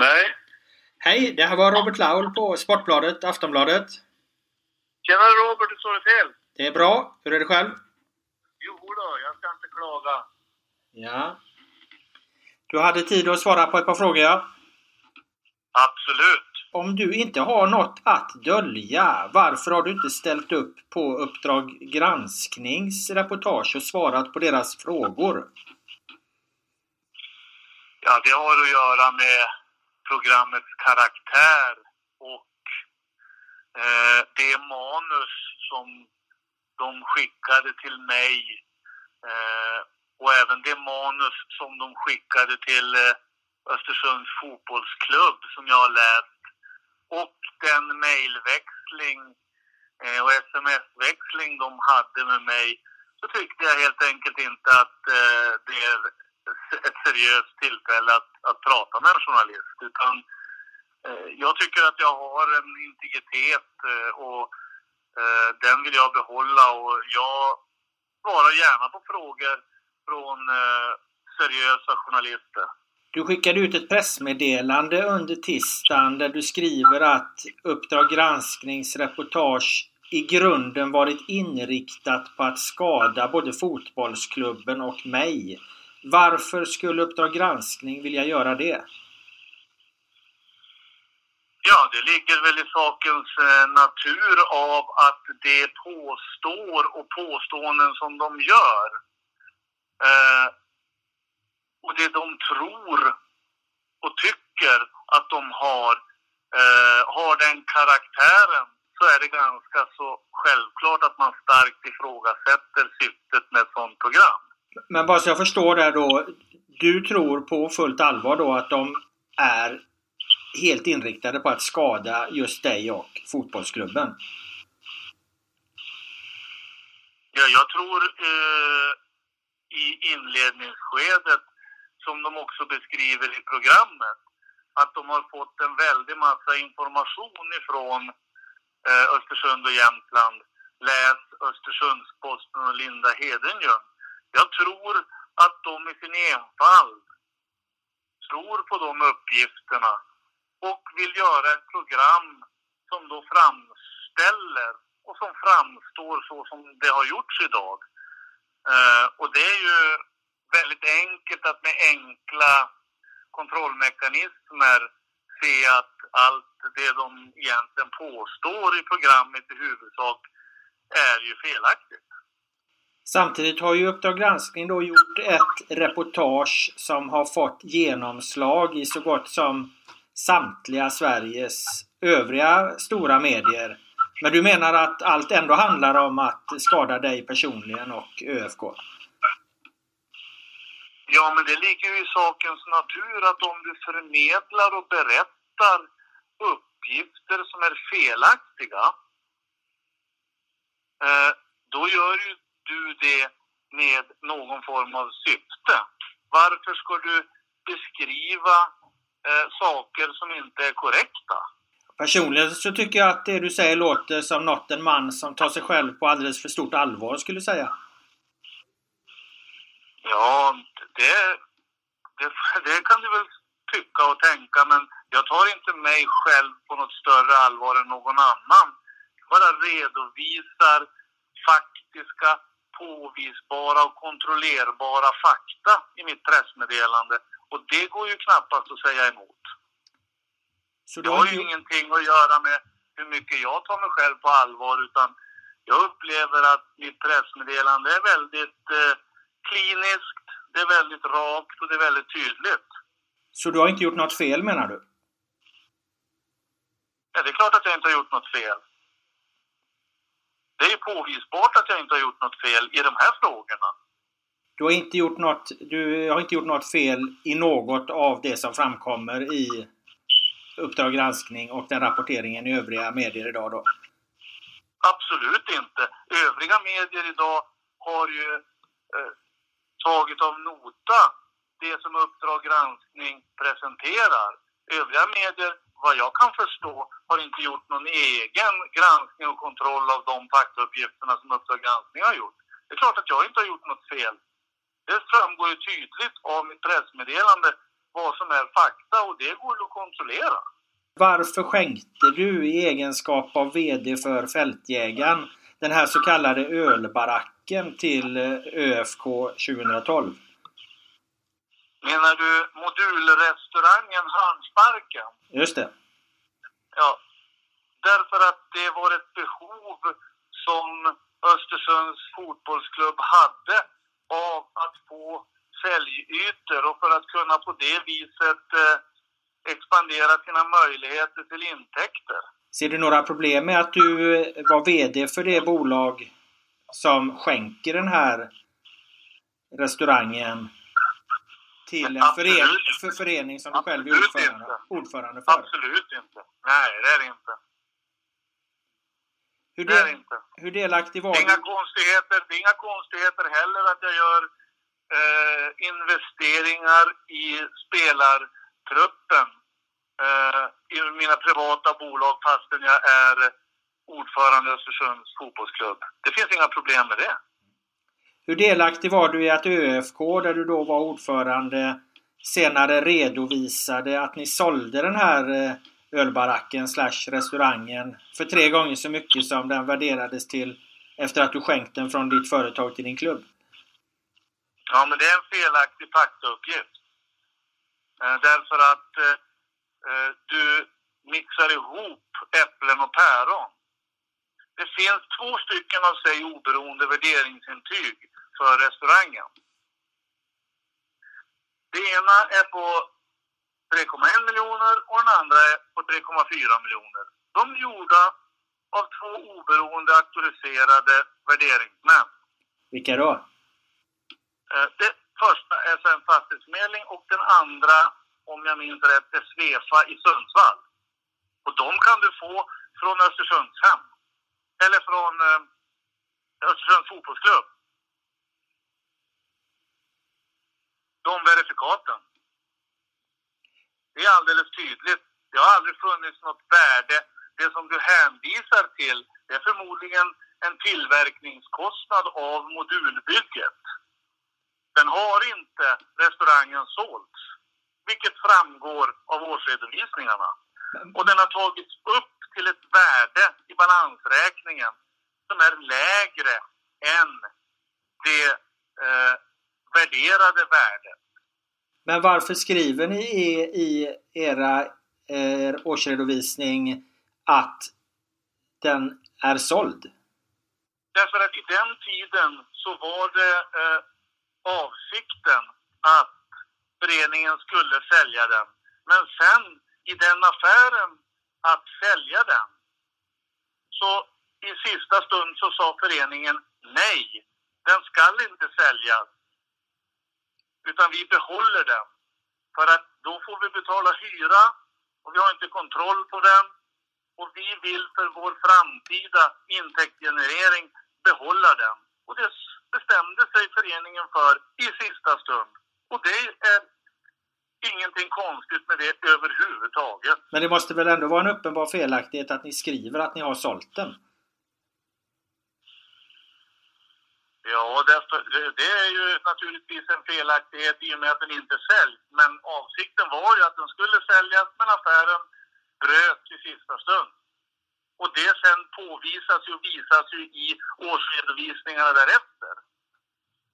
Lundberg. Hej, det här var Robert Laul på Sportbladet, Aftonbladet. Tjena Robert, hur står det till? Det är bra. Hur är det själv? Jo då, jag ska inte klaga. Ja. Du hade tid att svara på ett par frågor, ja. Absolut. Om du inte har något att dölja, varför har du inte ställt upp på Uppdrag gransknings reportage och svarat på deras frågor? Ja, det har att göra med programmets karaktär och eh, det manus som de skickade till mig eh, och även det manus som de skickade till eh, Östersunds fotbollsklubb som jag har läst och den mejlväxling eh, och sms-växling de hade med mig så tyckte jag helt enkelt inte att eh, det ett seriöst tillfälle att, att prata med en journalist. Utan eh, jag tycker att jag har en integritet eh, och eh, den vill jag behålla och jag svarar gärna på frågor från eh, seriösa journalister. Du skickade ut ett pressmeddelande under tisdagen där du skriver att Uppdrag gransknings reportage i grunden varit inriktat på att skada både fotbollsklubben och mig. Varför skulle Uppdrag granskning vilja göra det? Ja, det ligger väl i sakens eh, natur av att det påstår och påståenden som de gör eh, och det de tror och tycker att de har, eh, har den karaktären så är det ganska så självklart att man starkt ifrågasätter syftet med ett sådant program. Men bara så jag förstår det då. Du tror på fullt allvar då att de är helt inriktade på att skada just dig och fotbollsklubben? Ja, jag tror eh, i inledningsskedet, som de också beskriver i programmet, att de har fått en väldig massa information ifrån eh, Östersund och Jämtland. Läs Östersundsposten och Linda Hedenjung. Jag tror att de i sin enfald tror på de uppgifterna och vill göra ett program som då framställer och som framstår så som det har gjorts idag. Eh, och det är ju väldigt enkelt att med enkla kontrollmekanismer se att allt det de egentligen påstår i programmet i huvudsak är ju felaktigt. Samtidigt har ju Uppdrag granskning då gjort ett reportage som har fått genomslag i så gott som samtliga Sveriges övriga stora medier. Men du menar att allt ändå handlar om att skada dig personligen och ÖFK? Ja, men det ligger ju i sakens natur att om du förmedlar och berättar uppgifter som är felaktiga, eh, då gör du du det med någon form av syfte. Varför ska du beskriva eh, saker som inte är korrekta? Personligen så tycker jag att det du säger låter som något en man som tar sig själv på alldeles för stort allvar skulle säga. Ja, det, det, det kan du väl tycka och tänka, men jag tar inte mig själv på något större allvar än någon annan. Jag bara redovisar faktiska, påvisbara och kontrollerbara fakta i mitt pressmeddelande. Och det går ju knappast att säga emot. Så Det har ju ingenting att göra med hur mycket jag tar mig själv på allvar utan jag upplever att mitt pressmeddelande är väldigt eh, kliniskt, det är väldigt rakt och det är väldigt tydligt. så du har inte gjort något fel menar du? Ja, det är klart att jag inte har gjort något fel. Det är påvisbart att jag inte har gjort något fel i de här frågorna. Du har inte gjort något, du har inte gjort något fel i något av det som framkommer i Uppdrag granskning och den rapporteringen i övriga medier idag då? Absolut inte. Övriga medier idag har ju eh, tagit av nota det som Uppdrag granskning presenterar. Övriga medier, vad jag kan förstå, har inte gjort någon egen granskning och kontroll av de faktauppgifterna som Uppdrag granskning har gjort. Det är klart att jag inte har gjort något fel. Det framgår ju tydligt av mitt pressmeddelande vad som är fakta och det går ju att kontrollera. Varför skänkte du i egenskap av VD för Fältjägaren den här så kallade ölbaracken till eh, ÖFK 2012? Menar du modulrestaurangen Hörnsparken? Just det. Ja, därför att det var ett behov som Östersunds fotbollsklubb hade av att få säljdjytor och för att kunna på det viset eh, expandera sina möjligheter till intäkter. Ser du några problem med att du var VD för det bolag som skänker den här restaurangen till en förening, för förening som du själv är ordförande, ordförande för? Absolut inte. Nej, det är det inte. Hur, är det inte. hur delaktig var inga du? konstigheter, det är inga konstigheter heller att jag gör eh, investeringar i spelartruppen eh, i mina privata bolag fastän jag är ordförande i Östersunds fotbollsklubb. Det finns inga problem med det. Hur delaktig var du i att ÖFK, där du då var ordförande, senare redovisade att ni sålde den här eh, ölbaracken slash restaurangen för tre gånger så mycket som den värderades till efter att du skänkt den från ditt företag till din klubb? Ja, men det är en felaktig faktauppgift. Eh, därför att eh, eh, du mixar ihop äpplen och päron. Det finns två stycken av sig oberoende värderingsintyg för restaurangen. Det ena är på 3,1 miljoner och den andra är på 3,4 miljoner. De är gjorda av två oberoende auktoriserade värderingsmän. Vilka då? Eh, Det första är Svensk Fastighetsförmedling och den andra, om jag minns rätt, är Svefa i Sundsvall. Och de kan du få från Östersundshem. Eller från eh, Östersunds fotbollsklubb. De verifikaten. Det är alldeles tydligt. Det har aldrig funnits något värde. Det som du hänvisar till, det är förmodligen en tillverkningskostnad av modulbygget. Den har inte restaurangen sålts, vilket framgår av årsredovisningarna. Och den har tagits upp till ett värde i balansräkningen som är lägre än det eh, värderade värdet. Men varför skriver ni i, i era er årsredovisning att den är såld? Därför att i den tiden så var det eh, avsikten att föreningen skulle sälja den. Men sen i den affären att sälja den så i sista stund så sa föreningen nej, den skall inte säljas. Utan vi behåller den. För att då får vi betala hyra och vi har inte kontroll på den. Och vi vill för vår framtida intäktsgenerering behålla den. Och det bestämde sig föreningen för i sista stund. Och det är ingenting konstigt med det överhuvudtaget. Men det måste väl ändå vara en uppenbar felaktighet att ni skriver att ni har sålt den? Ja, det- det är ju naturligtvis en felaktighet i och med att den inte säljs. Men avsikten var ju att den skulle säljas, men affären bröts i sista stund. Och det sen påvisas ju och visas ju i årsredovisningarna därefter.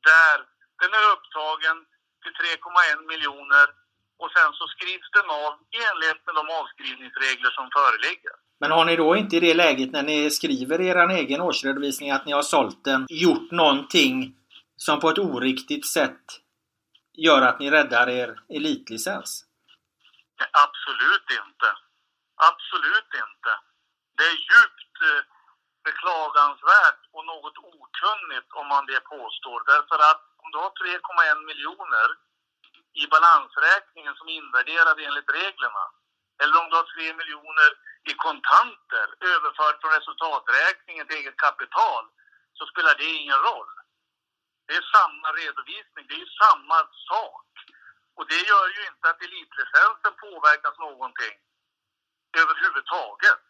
Där den är upptagen till 3,1 miljoner och sen så skrivs den av i enlighet med de avskrivningsregler som föreligger. Men har ni då inte i det läget när ni skriver i er egen årsredovisning att ni har sålt den gjort någonting som på ett oriktigt sätt gör att ni räddar er elitlicens? Absolut inte. Absolut inte. Det är djupt eh, beklagansvärt och något okunnigt om man det påstår. Därför att om du har 3,1 miljoner i balansräkningen som är invärderade enligt reglerna eller om du har 3 miljoner i kontanter överfört från resultaträkningen till eget kapital så spelar det ingen roll. Det är samma redovisning, det är samma sak. Och det gör ju inte att elitlicensen påverkas någonting överhuvudtaget.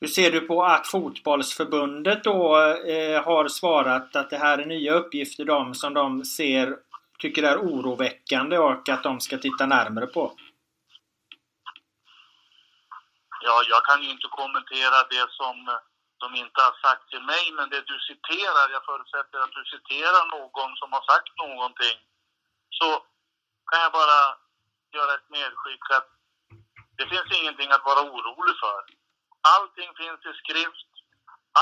Hur ser du på att fotbollsförbundet då eh, har svarat att det här är nya uppgifter de som de ser tycker är oroväckande och att de ska titta närmare på? Ja, jag kan ju inte kommentera det som de inte har sagt till mig, men det du citerar, jag förutsätter att du citerar någon som har sagt någonting, så kan jag bara göra ett medskick att det finns ingenting att vara orolig för. Allting finns i skrift,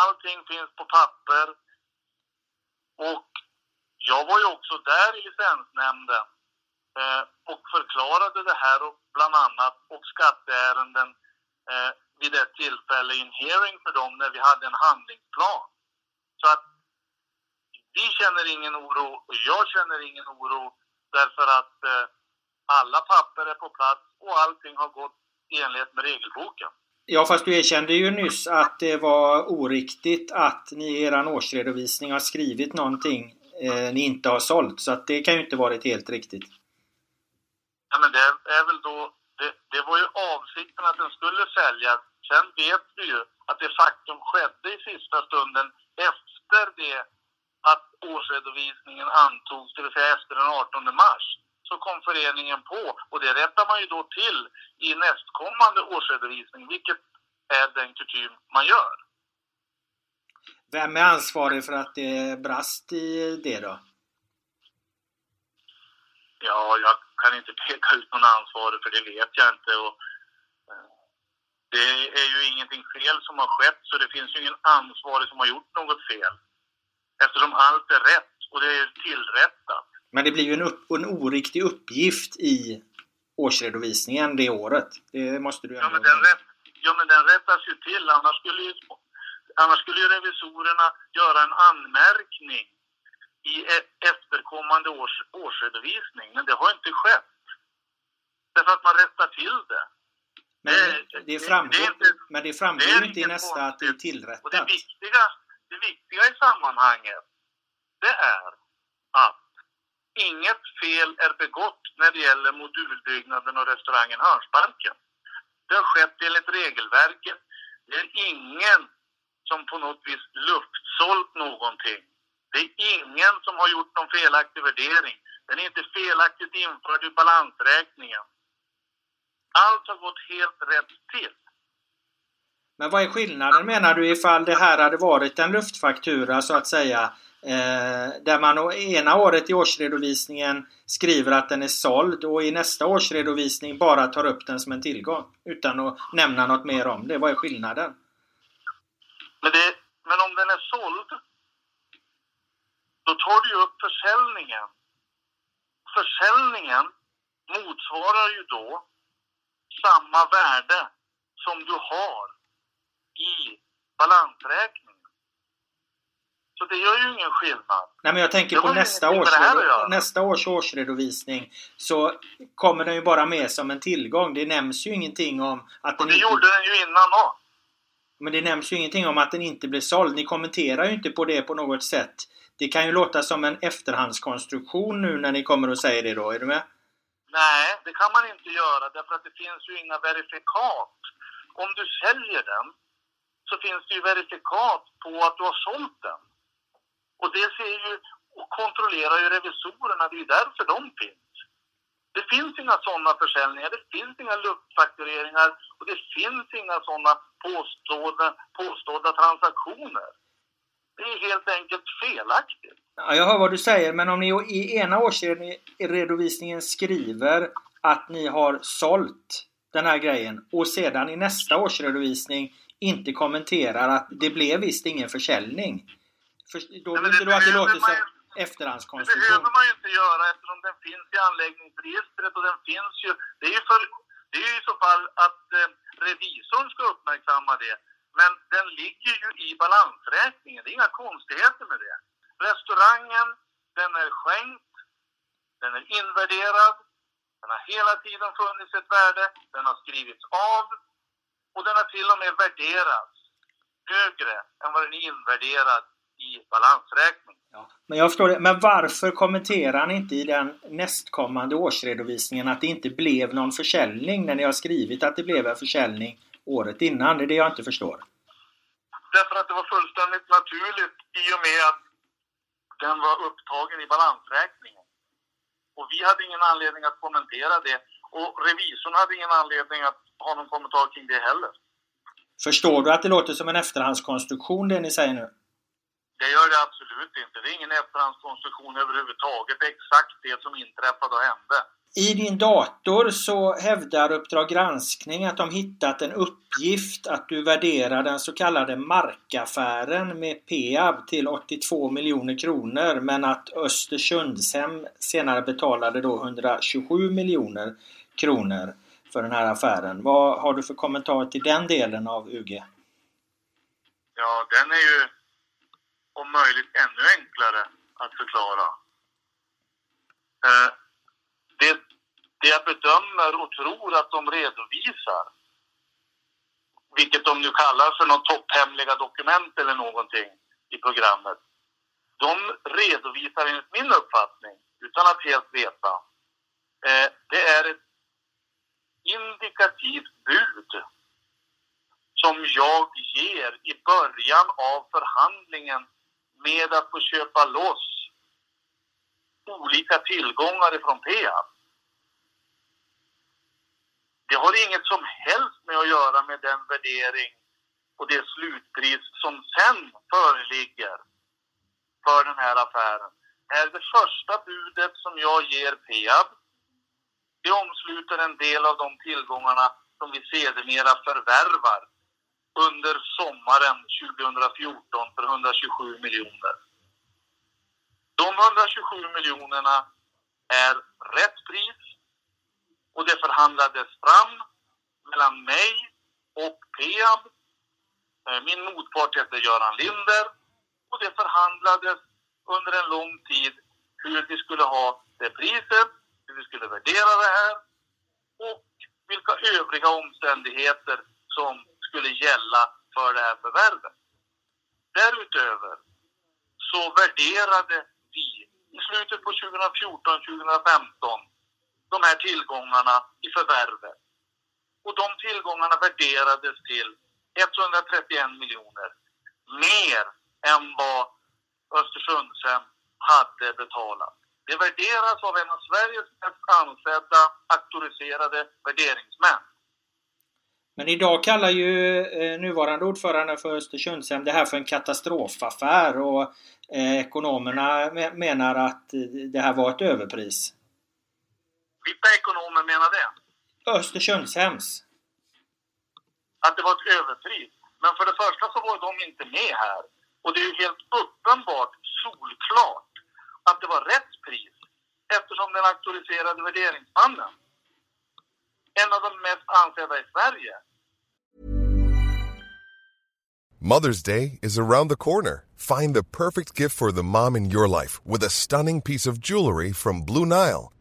allting finns på papper. Och jag var ju också där i licensnämnden eh, och förklarade det här och bland annat och skatteärenden eh, vid ett tillfälle i en hearing för dem när vi hade en handlingsplan. Så att vi känner ingen oro och jag känner ingen oro därför att eh, alla papper är på plats och allting har gått i enlighet med regelboken. Ja, fast du erkände ju nyss att det var oriktigt att ni i er årsredovisning har skrivit någonting eh, ni inte har sålt. Så att det kan ju inte varit helt riktigt. Ja, men det är väl då... Det, var ju avsikten att den skulle säljas. Sen vet vi ju att det faktum skedde i sista stunden efter det att årsredovisningen antogs, det vill säga efter den 18 mars så kom föreningen på och det rättar man ju då till i nästkommande årsredovisning, vilket är den kutym man gör. Vem är ansvarig för att det brast i det då? Ja, jag kan inte peka ut någon ansvarig för det vet jag inte. Och, eh, det är ju ingenting fel som har skett så det finns ju ingen ansvarig som har gjort något fel. Eftersom allt är rätt och det är tillrättat. Men det blir ju en, upp, en oriktig uppgift i årsredovisningen det året. Det måste du ändå... Ja, men den, rätt, ja, men den rättas ju till. Annars skulle ju, annars skulle ju revisorerna göra en anmärkning i e- efterkommande års, årsredovisning. Men det har inte skett. Därför att man rättar till det. Men det, det framgår, det inte, men det framgår ju inte i nästa att det är tillrättat. Och det viktiga, det viktiga i sammanhanget, det är att inget fel är begått när det gäller modulbyggnaden och restaurangen Hörnsparken. Det har skett enligt regelverket. Det är ingen som på något vis luftsålt någonting. Det är ingen som har gjort någon felaktig värdering. Den är inte felaktigt införd i balansräkningen. Allt har gått helt rätt till. Men vad är skillnaden menar du ifall det här hade varit en luftfaktura så att säga Eh, där man ena året i årsredovisningen skriver att den är såld och i nästa årsredovisning bara tar upp den som en tillgång utan att nämna något mer om det. Vad är skillnaden? Men, det, men om den är såld, då tar du upp försäljningen. Försäljningen motsvarar ju då samma värde som du har i balansräkningen. Så det gör ju ingen skillnad. Nej men jag tänker på nästa års, nästa års årsredovisning. Så kommer den ju bara med som en tillgång. Det nämns ju ingenting om att den Och det inte... gjorde den ju innan då. Men det nämns ju ingenting om att den inte blir såld. Ni kommenterar ju inte på det på något sätt. Det kan ju låta som en efterhandskonstruktion nu när ni kommer och säger det då. Är du med? Nej, det kan man inte göra därför att det finns ju inga verifikat. Om du säljer den så finns det ju verifikat på att du har sålt den. Och det ser ju och kontrollerar ju revisorerna, det är ju därför de finns. Det finns inga sådana försäljningar, det finns inga luftfaktureringar och det finns inga sådana påstådda, påstådda transaktioner. Det är helt enkelt felaktigt. Ja, jag hör vad du säger, men om ni i ena årsredovisningen skriver att ni har sålt den här grejen och sedan i nästa årsredovisning inte kommenterar att det blev visst ingen försäljning. För, då vill inte du att det låter som efterhandskonstruktion? Det behöver man ju inte göra eftersom den finns i anläggningsregistret och den finns ju... Det är ju, för, det är ju i så fall att eh, revisorn ska uppmärksamma det. Men den ligger ju i balansräkningen. Det är inga konstigheter med det. Restaurangen, den är skänkt, den är invärderad, den har hela tiden funnits ett värde, den har skrivits av och den har till och med värderats högre än vad den är invärderad i balansräkning. Ja, men jag förstår det. Men varför kommenterar ni inte i den nästkommande årsredovisningen att det inte blev någon försäljning när ni har skrivit att det blev en försäljning året innan? Det är det jag inte förstår. Därför att det var fullständigt naturligt i och med att den var upptagen i balansräkningen. Och vi hade ingen anledning att kommentera det. Och revisorn hade ingen anledning att ha någon kommentar kring det heller. Förstår du att det låter som en efterhandskonstruktion det ni säger nu? Det gör det absolut inte. Det är ingen efterhandskonstruktion överhuvudtaget. Det är exakt det som inträffade och hände. I din dator så hävdar Uppdrag granskning att de hittat en uppgift att du värderar den så kallade markaffären med Peab till 82 miljoner kronor men att Östersundshem senare betalade då 127 miljoner kronor för den här affären. Vad har du för kommentar till den delen av UG? Ja, den är ju om möjligt ännu enklare att förklara. Eh, det jag bedömer och tror att de redovisar, vilket de nu kallar för något topphemliga dokument eller någonting i programmet, de redovisar enligt min uppfattning, utan att helt veta, eh, det är ett indikativt bud som jag ger i början av förhandlingen med att få köpa loss olika tillgångar ifrån Peab. Det har inget som helst med att göra med den värdering och det slutpris som sen föreligger för den här affären. Det är det första budet som jag ger Peab. Det omsluter en del av de tillgångarna som vi sedermera förvärvar under sommaren 2014 för 127 miljoner. De 127 miljonerna är rätt pris och det förhandlades fram mellan mig och Peab. Eh, min motpart hette Göran Linder och det förhandlades under en lång tid hur vi skulle ha det priset, hur vi skulle värdera det här och vilka övriga omständigheter som skulle gälla för det här förvärvet. Därutöver så värderade vi i slutet på 2014-2015 de här tillgångarna i förvärvet. Och de tillgångarna värderades till 131 miljoner. Mer än vad Östersundshem hade betalat. Det värderas av en av Sveriges mest ansedda auktoriserade värderingsmän. Men idag kallar ju eh, nuvarande ordförande för Östersundshem det här för en katastrofaffär och eh, ekonomerna menar att eh, det här var ett överpris. Vilka ekonomer menar det? Östersundshems. Att det var ett överpris? Men för det första så var de inte med här. Och det är ju helt uppenbart, solklart, att det var rätt pris eftersom den auktoriserade värderingsmannen, en av de mest ansedda i Sverige, Mother's Day is around the corner. Find the perfect gift for the mom in your life with a stunning piece of jewelry from Blue Nile.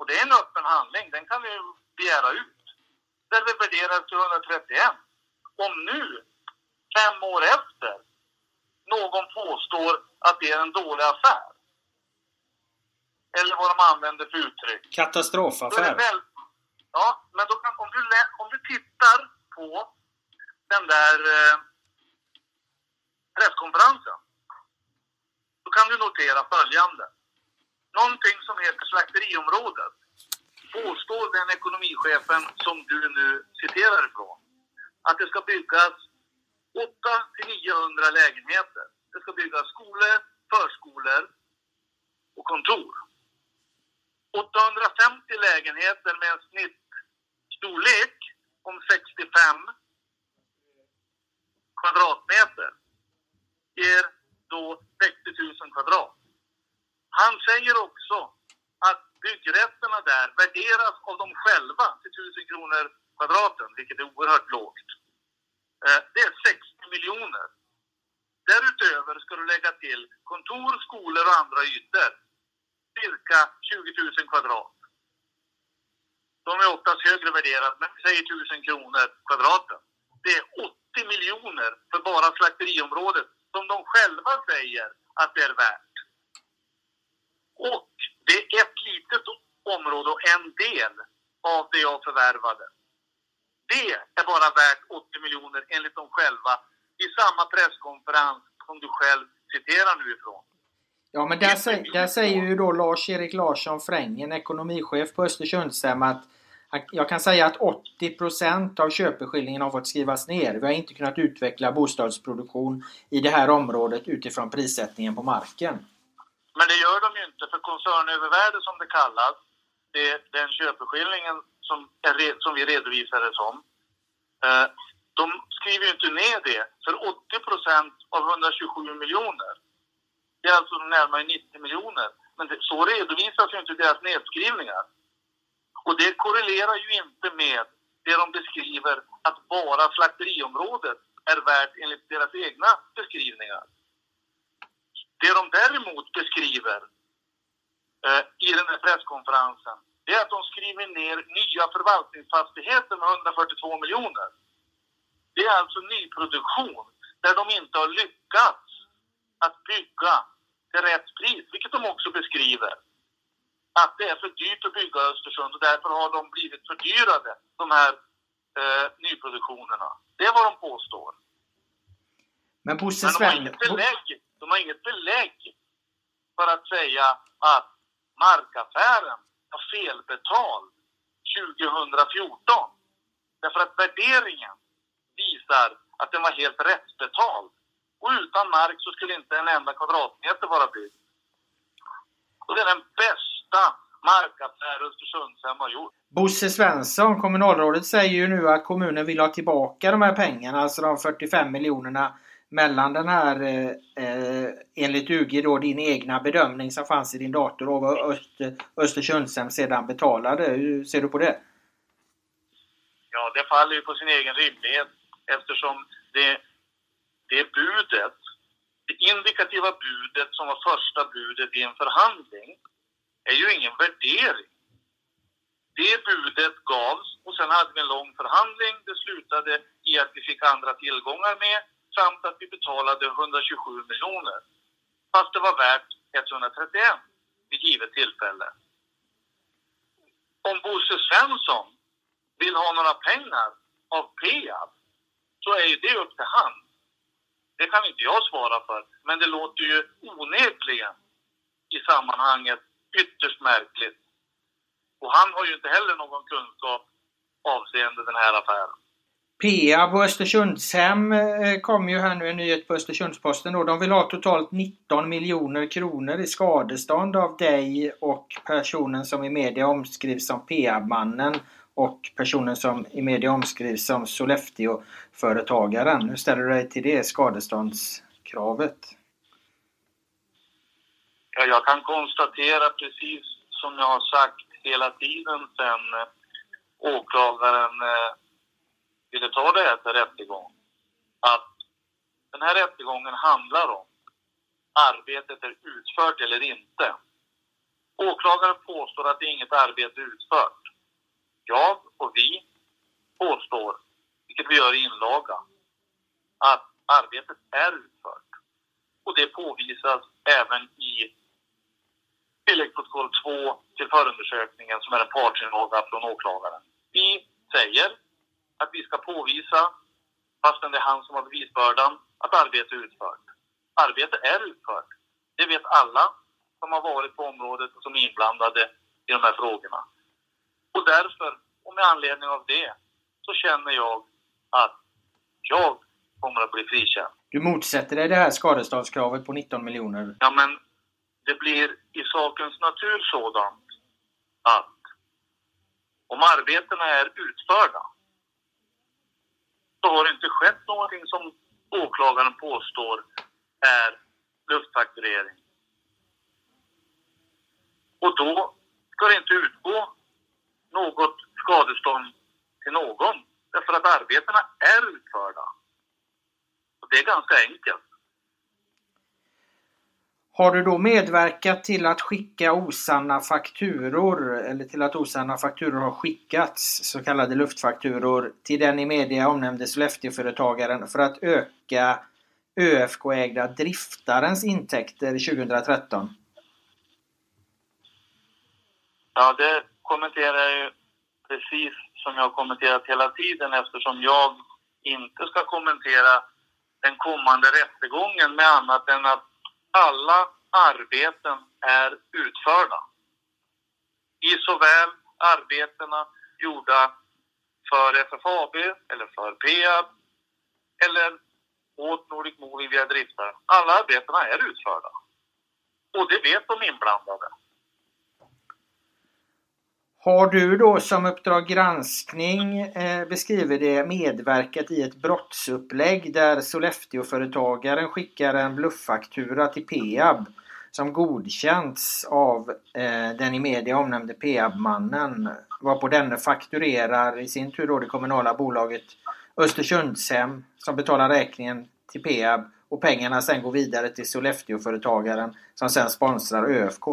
Och det är en öppen handling, den kan vi begära ut. Där vi värderar till 131. Om nu, fem år efter, någon påstår att det är en dålig affär. Eller vad de använder för uttryck. Katastrofaffär. Väl, ja, men då kan, om, du, om du tittar på den där eh, presskonferensen. Då kan du notera följande. Någonting som heter slakteriområdet påstår den ekonomichefen som du nu citerar ifrån att det ska byggas 800 900 lägenheter. Det ska byggas skolor, förskolor och kontor. 850 lägenheter med en snittstorlek om 65 kvadratmeter ger då 60 000 kvadrat. Han säger också att byggrätterna där värderas av dem själva till 1000 kronor kvadraten, vilket är oerhört lågt. Eh, det är 60 miljoner. Därutöver ska du lägga till kontor, skolor och andra ytor. Cirka 20 000 kvadrat. de är oftast högre värderade, men vi säger 1000 kronor kvadraten. Det är 80 miljoner för bara slakteriområdet som de själva säger att det är värt. Och det är ett litet område och en del av det jag förvärvade. Det är bara värt 80 miljoner enligt dem själva i samma presskonferens som du själv citerar nu ifrån. Ja men där, säger, där säger ju då Lars-Erik Larsson Frängen, ekonomichef på Östersundshem att jag kan säga att 80% av köpeskillingen har fått skrivas ner. Vi har inte kunnat utveckla bostadsproduktion i det här området utifrån prissättningen på marken. Men det gör de ju inte för koncernövervärde som det kallas, det är den köpeskillingen som, är, som vi redovisar det som. Eh, de skriver ju inte ner det för 80 procent av 127 miljoner. Det är alltså närmare 90 miljoner. Men det, så redovisas ju inte deras nedskrivningar. Och det korrelerar ju inte med det de beskriver att bara slakteriområdet är värt enligt deras egna beskrivningar. Det de däremot beskriver eh, i den här presskonferensen, det är att de skriver ner nya förvaltningsfastigheter med 142 miljoner. Det är alltså nyproduktion där de inte har lyckats att bygga till rätt pris, vilket de också beskriver att det är för dyrt att bygga Östersund och därför har de blivit fördyrade, de här eh, nyproduktionerna. Det är vad de påstår. Men Bosse Men de har, inget belägg, de har inget belägg för att säga att markaffären var felbetald 2014. Därför att värderingen visar att den var helt rättsbetald. Och utan mark så skulle inte en enda kvadratmeter vara byggd. Och det är den bästa markaffär Östersundshem har gjort. Bosse Svensson, kommunalrådet, säger ju nu att kommunen vill ha tillbaka de här pengarna, alltså de 45 miljonerna mellan den här, eh, eh enligt UG då, din egna bedömning som fanns i din dator och vad Öster, Östersundshem sedan betalade. Hur ser du på det? Ja, det faller ju på sin egen rimlighet eftersom det, det budet det indikativa budet som var första budet i en förhandling är ju ingen värdering. Det budet gavs och sen hade vi en lång förhandling. Det slutade i att vi fick andra tillgångar med samt att vi betalade 127 miljoner. Fast det var värt 131 vid givet tillfälle. Om Bosse Svensson vill ha några pengar av Peab så är ju det upp till han. Det kan inte jag svara för, men det låter ju onekligen i sammanhanget ytterst märkligt. Och han har ju inte heller någon kunskap avseende den här affären. Peab och Östersundshem eh, kom ju här nu en nyhet på Östersundsposten då. De vill ha totalt 19 miljoner kronor i skadestånd av dig och personen som i media omskrivs som PA-mannen och personen som i media omskrivs som Sollefteå-företagaren. Hur ställer du dig till det skadeståndskravet? Ja, jag kan konstatera precis som jag har sagt hela tiden sen eh, åklagaren eh, ville ta det här till rättegång. Att den här rättegången handlar om arbetet är utfört eller inte. Åklagaren påstår att det är inget arbete utfört jag och vi påstår, vilket vi gör i inlaga, att arbetet är utfört. Och det påvisas även i tilläggsprotokoll 2 till förundersökningen som är en partsinlaga från åklagaren. Vi säger att vi ska påvisa, fastän det är han som har bevisbördan, att arbetet är utfört. Arbetet är utfört. Det vet alla som har varit på området och som är inblandade i de här frågorna. Och därför, och med anledning av det, så känner jag att jag kommer att bli frikänd. Du motsätter dig det här skadeståndskravet på 19 miljoner? Ja, men det blir i sakens natur sådant att om arbetena är utförda så har det inte skett någonting som åklagaren påstår är luftfakturering. Och då ska det inte utgå något skadestånd till någon. Därför att arbetena är utförda. Och det är ganska enkelt. Har du då medverkat till att skicka osanna fakturor eller till att osanna fakturor har skickats, så kallade luftfakturor, till den i media omnämnde Sollefteåföretagaren för att öka ÖFK-ägda Driftarens intäkter 2013? Ja, det kommenterar jag ju precis som jag har kommenterat hela tiden eftersom jag inte ska kommentera den kommande rättegången med annat än att alla arbeten är utförda. I såväl arbetena gjorda för FFAB eller för Peab eller åt Nordic Moving via driftar. Alla arbetena är utförda. Och det vet de inblandade. Har du då som Uppdrag granskning eh, beskriver det medverkat i ett brottsupplägg där Sollefteåföretagaren skickar en blufffaktura till Peab som godkänts av eh, den i media omnämnde Peab-mannen varpå denne fakturerar i sin tur då det kommunala bolaget Östersundshem som betalar räkningen till Peab och pengarna sen går vidare till Sollefteåföretagaren som sen sponsrar ÖFK.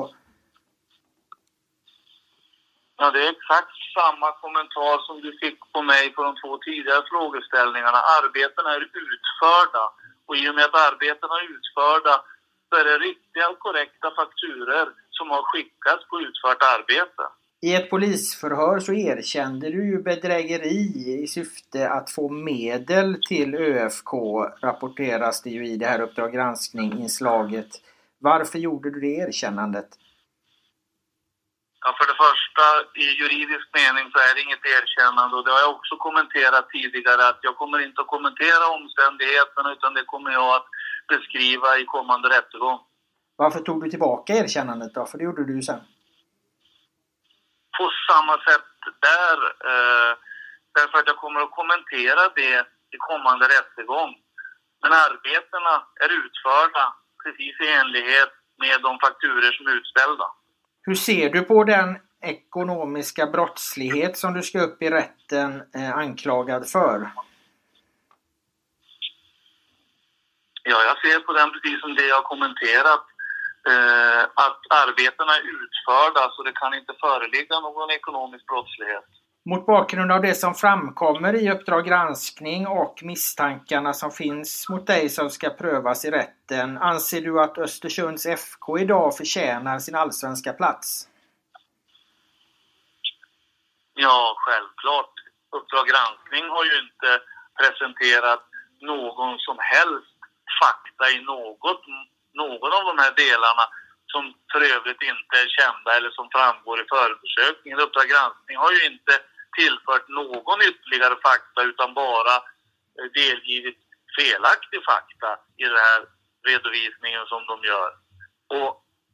Ja, det är exakt samma kommentar som du fick på mig på de två tidigare frågeställningarna. Arbetena är utförda och i och med att arbetena är utförda så är det riktiga och korrekta fakturer som har skickats på utfört arbete. I ett polisförhör så erkände du ju bedrägeri i syfte att få medel till ÖFK rapporteras det ju i det här Uppdrag granskning-inslaget. Varför gjorde du det erkännandet? Ja, för det första, i juridisk mening så är det inget erkännande och det har jag också kommenterat tidigare att jag kommer inte att kommentera omständigheterna utan det kommer jag att beskriva i kommande rättegång. Varför tog du tillbaka erkännandet då? För det gjorde du ju sen. På samma sätt där, eh, därför att jag kommer att kommentera det i kommande rättegång. Men arbetena är utförda precis i enlighet med de fakturer som är utställda. Hur ser du på den ekonomiska brottslighet som du ska upp i rätten eh, anklagad för? Ja, jag ser på den precis som det jag har kommenterat. Eh, att arbetena är utförda så det kan inte föreligga någon ekonomisk brottslighet. Mot bakgrund av det som framkommer i Uppdrag granskning och misstankarna som finns mot dig som ska prövas i rätten. Anser du att Östersunds FK idag förtjänar sin allsvenska plats? Ja, självklart. Uppdrag granskning har ju inte presenterat någon som helst fakta i något, någon av de här delarna som för övrigt inte är kända eller som framgår i förundersökningen. Uppdrag granskning har ju inte tillfört någon ytterligare fakta utan bara eh, delgivit felaktig fakta i den här redovisningen som de gör. Och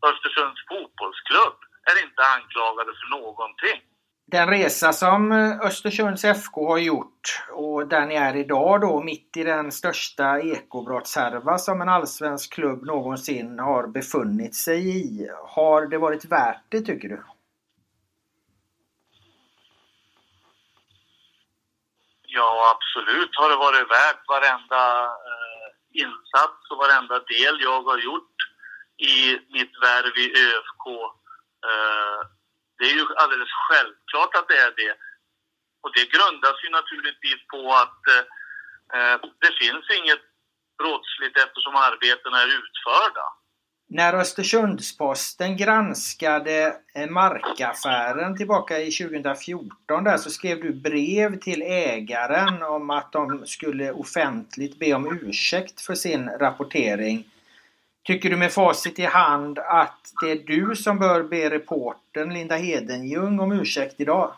Östersunds fotbollsklubb är inte anklagade för någonting. Den resa som eh, Östersunds FK har gjort och där ni är idag då mitt i den största ekobrottshärva som en allsvensk klubb någonsin har befunnit sig i. Har det varit värt det tycker du? Ja, absolut har det varit värt varenda eh, insats och varenda del jag har gjort i mitt värv i ÖFK. Eh, det är ju alldeles självklart att det är det. Och det grundas ju naturligtvis på att eh, eh det finns inget brottsligt eftersom arbetena är utförda. När Östersundsposten granskade eh, markaffären tillbaka i 2014 där så skrev du brev till ägaren om att de skulle offentligt be om ursäkt för sin rapportering. Tycker du med facit i hand att det är du som bör be reporten Linda Hedenjung om ursäkt idag?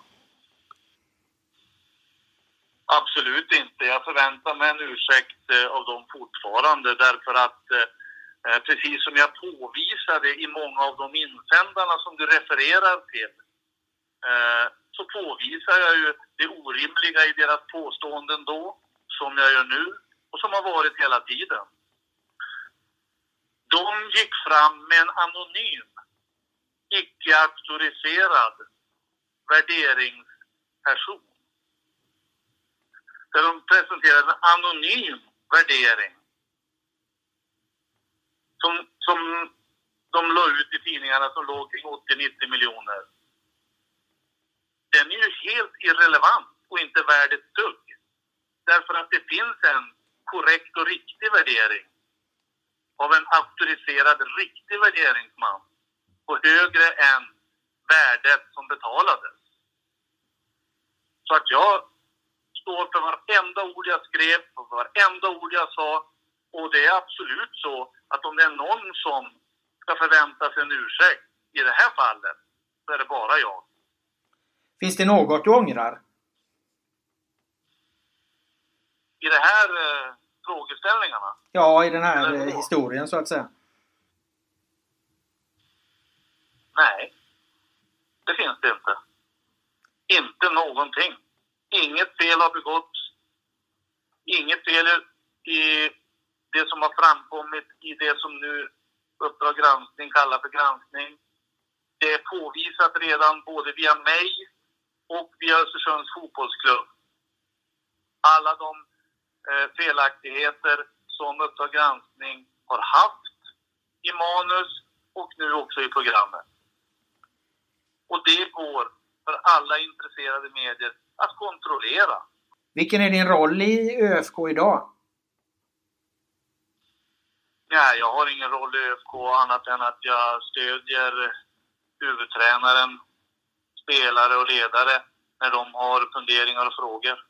Absolut inte. Jag förväntar mig en ursäkt eh, av dem fortfarande därför att Eh, Eh, precis som jag påvisade i många av de insändarna som du refererar till, eh, så påvisar jag ju det orimliga i deras påståenden då, som jag gör nu och som har varit hela tiden. De gick fram med en anonym, icke-auktoriserad värderingsperson. Där de presenterade en anonym värdering som, som de la ut i tidningarna som låg kring 80-90 miljoner. Den är ju helt irrelevant och inte värd ett dugg. Därför att det finns en korrekt och riktig värdering av en auktoriserad riktig värderingsman på högre än värdet som betalades. Så att jag står för varenda ord jag skrev, för varenda ord jag sa. Och det är absolut så att om det är någon som ska förvänta sig en ursäkt i det här fallet, så är det bara jag. Finns det något du ångrar? I de här eh, frågeställningarna? Ja, i den här eh, historien så att säga. Nej, det finns det inte. Inte någonting. Inget fel har begåtts. Inget fel i det som har framkommit i det som nu Uppdrag granskning kallar för granskning. Det är påvisat redan både via mig och via Östersunds fotbollsklubb. Alla de eh, felaktigheter som Uppdrag granskning har haft i manus och nu också i programmet. Och det går för alla intresserade medier att kontrollera. Vilken är din roll i ÖFK idag? Nej, jag har ingen roll i ÖFK annat än att jag stödjer huvudtränaren, spelare och ledare när de har funderingar och frågor.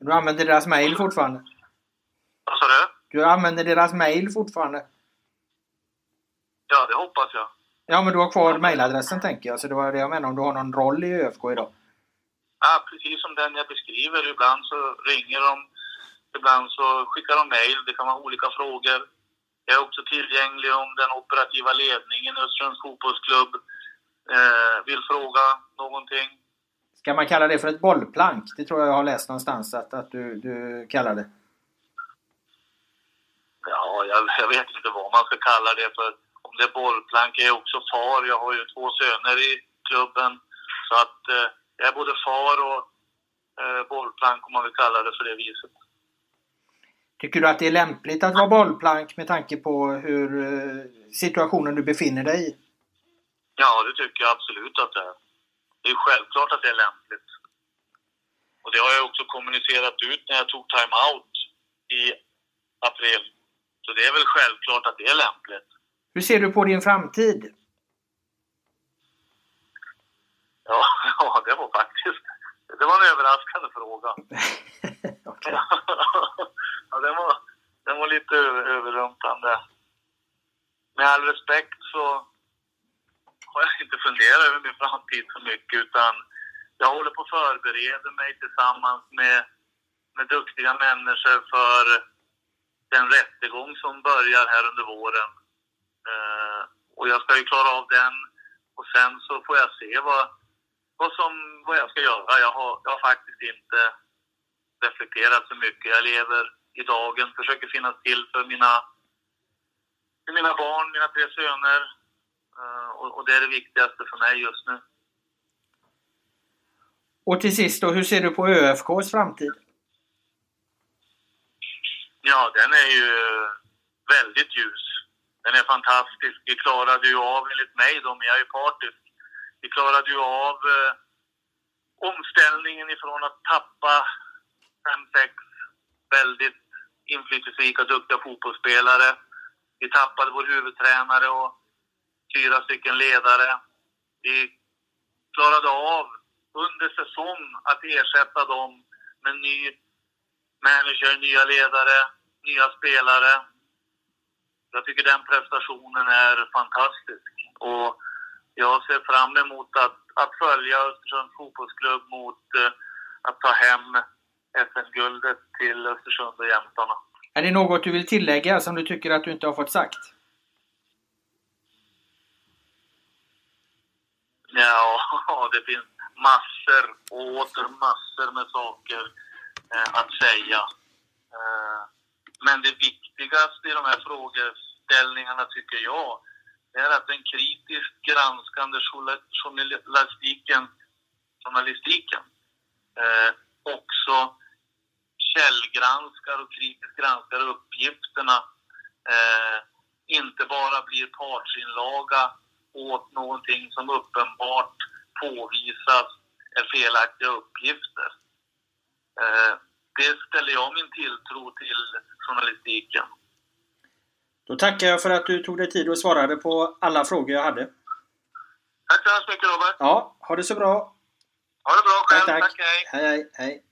Du använder deras mail fortfarande? Vad sa du? Du använder deras mail fortfarande? Ja, det hoppas jag. Ja, men du har kvar mailadressen tänker jag. Så det var det jag menade, om du har någon roll i ÖFK idag? Ja, precis som den jag beskriver. Ibland så ringer de, ibland så skickar de mail. Det kan vara olika frågor. Jag är också tillgänglig om den operativa ledningen i Östersunds fotbollsklubb eh, vill fråga någonting. Ska man kalla det för ett bollplank? Det tror jag jag har läst någonstans att, att du, du kallar det. Ja, jag, jag vet inte vad man ska kalla det för. Om det är bollplank, jag är också far. Jag har ju två söner i klubben. Så att eh, jag är både far och eh, bollplank om man vill kalla det för det viset. Tycker du att det är lämpligt att vara bollplank med tanke på hur eh, situationen du befinner dig i? Ja, det tycker jag absolut att det är. Det är självklart att det är lämpligt. Och det har jag också kommunicerat ut när jag tog time-out i april. Så det är väl självklart att det är lämpligt. Hur ser du på din framtid? Ja, ja det var faktiskt... Det var en överraskande fråga. okay. ja, den var, den var lite överrumplande. Med all respekt så har jag inte funderat över min framtid så mycket utan jag håller på att förbereda mig tillsammans med, med duktiga människor för den rättegång som börjar här under våren. Eh, och jag ska ju klara av den och sen så får jag se vad, vad, som, vad jag ska göra. Jag har, jag har faktiskt inte reflekterat så mycket. Jag lever i dagen, försöker finnas till för mina, för mina barn, mina tre söner. Uh, och, och, det är det viktigaste för mig just nu. Och till sist då, hur ser du på ÖFKs framtid? Ja, den är ju väldigt ljus. Den är fantastisk. Vi klarade ju av, enligt mig då, men jag är ju partisk, vi klarade ju av eh, omställningen ifrån att tappa fem, sex väldigt inflytelserika, duktiga fotbollsspelare. Vi tappade vår huvudtränare och fyra stycken ledare. Vi klarade av under säsong att ersätta dem med ny manager, nya ledare, nya spelare. Jag tycker den prestationen är fantastisk. Och jag ser fram emot att, att följa Östersunds fotbollsklubb mot eh, att ta hem SM-guldet till Östersund och jämtarna. Är det något du vill tillägga som du tycker att du inte har fått sagt? Ja, det finns massor och åter massor med saker eh, att säga. Eh, men det viktigaste i de här frågeställningarna tycker jag, är att den kritiskt granskande journalistiken, journalistiken eh, också källgranskar och kritiskt granskar uppgifterna eh, inte bara blir partsinlaga åt någonting som uppenbart påvisas är felaktiga uppgifter. Eh, det ställer jag min tilltro till journalistiken. Då tackar jag för att du tog dig tid och svarade på alla frågor jag hade. Tack så hemskt mycket Robert. Ja, ha det så bra. Ha det bra själv. Tack, tack. tack hej. Hej, hej, hej.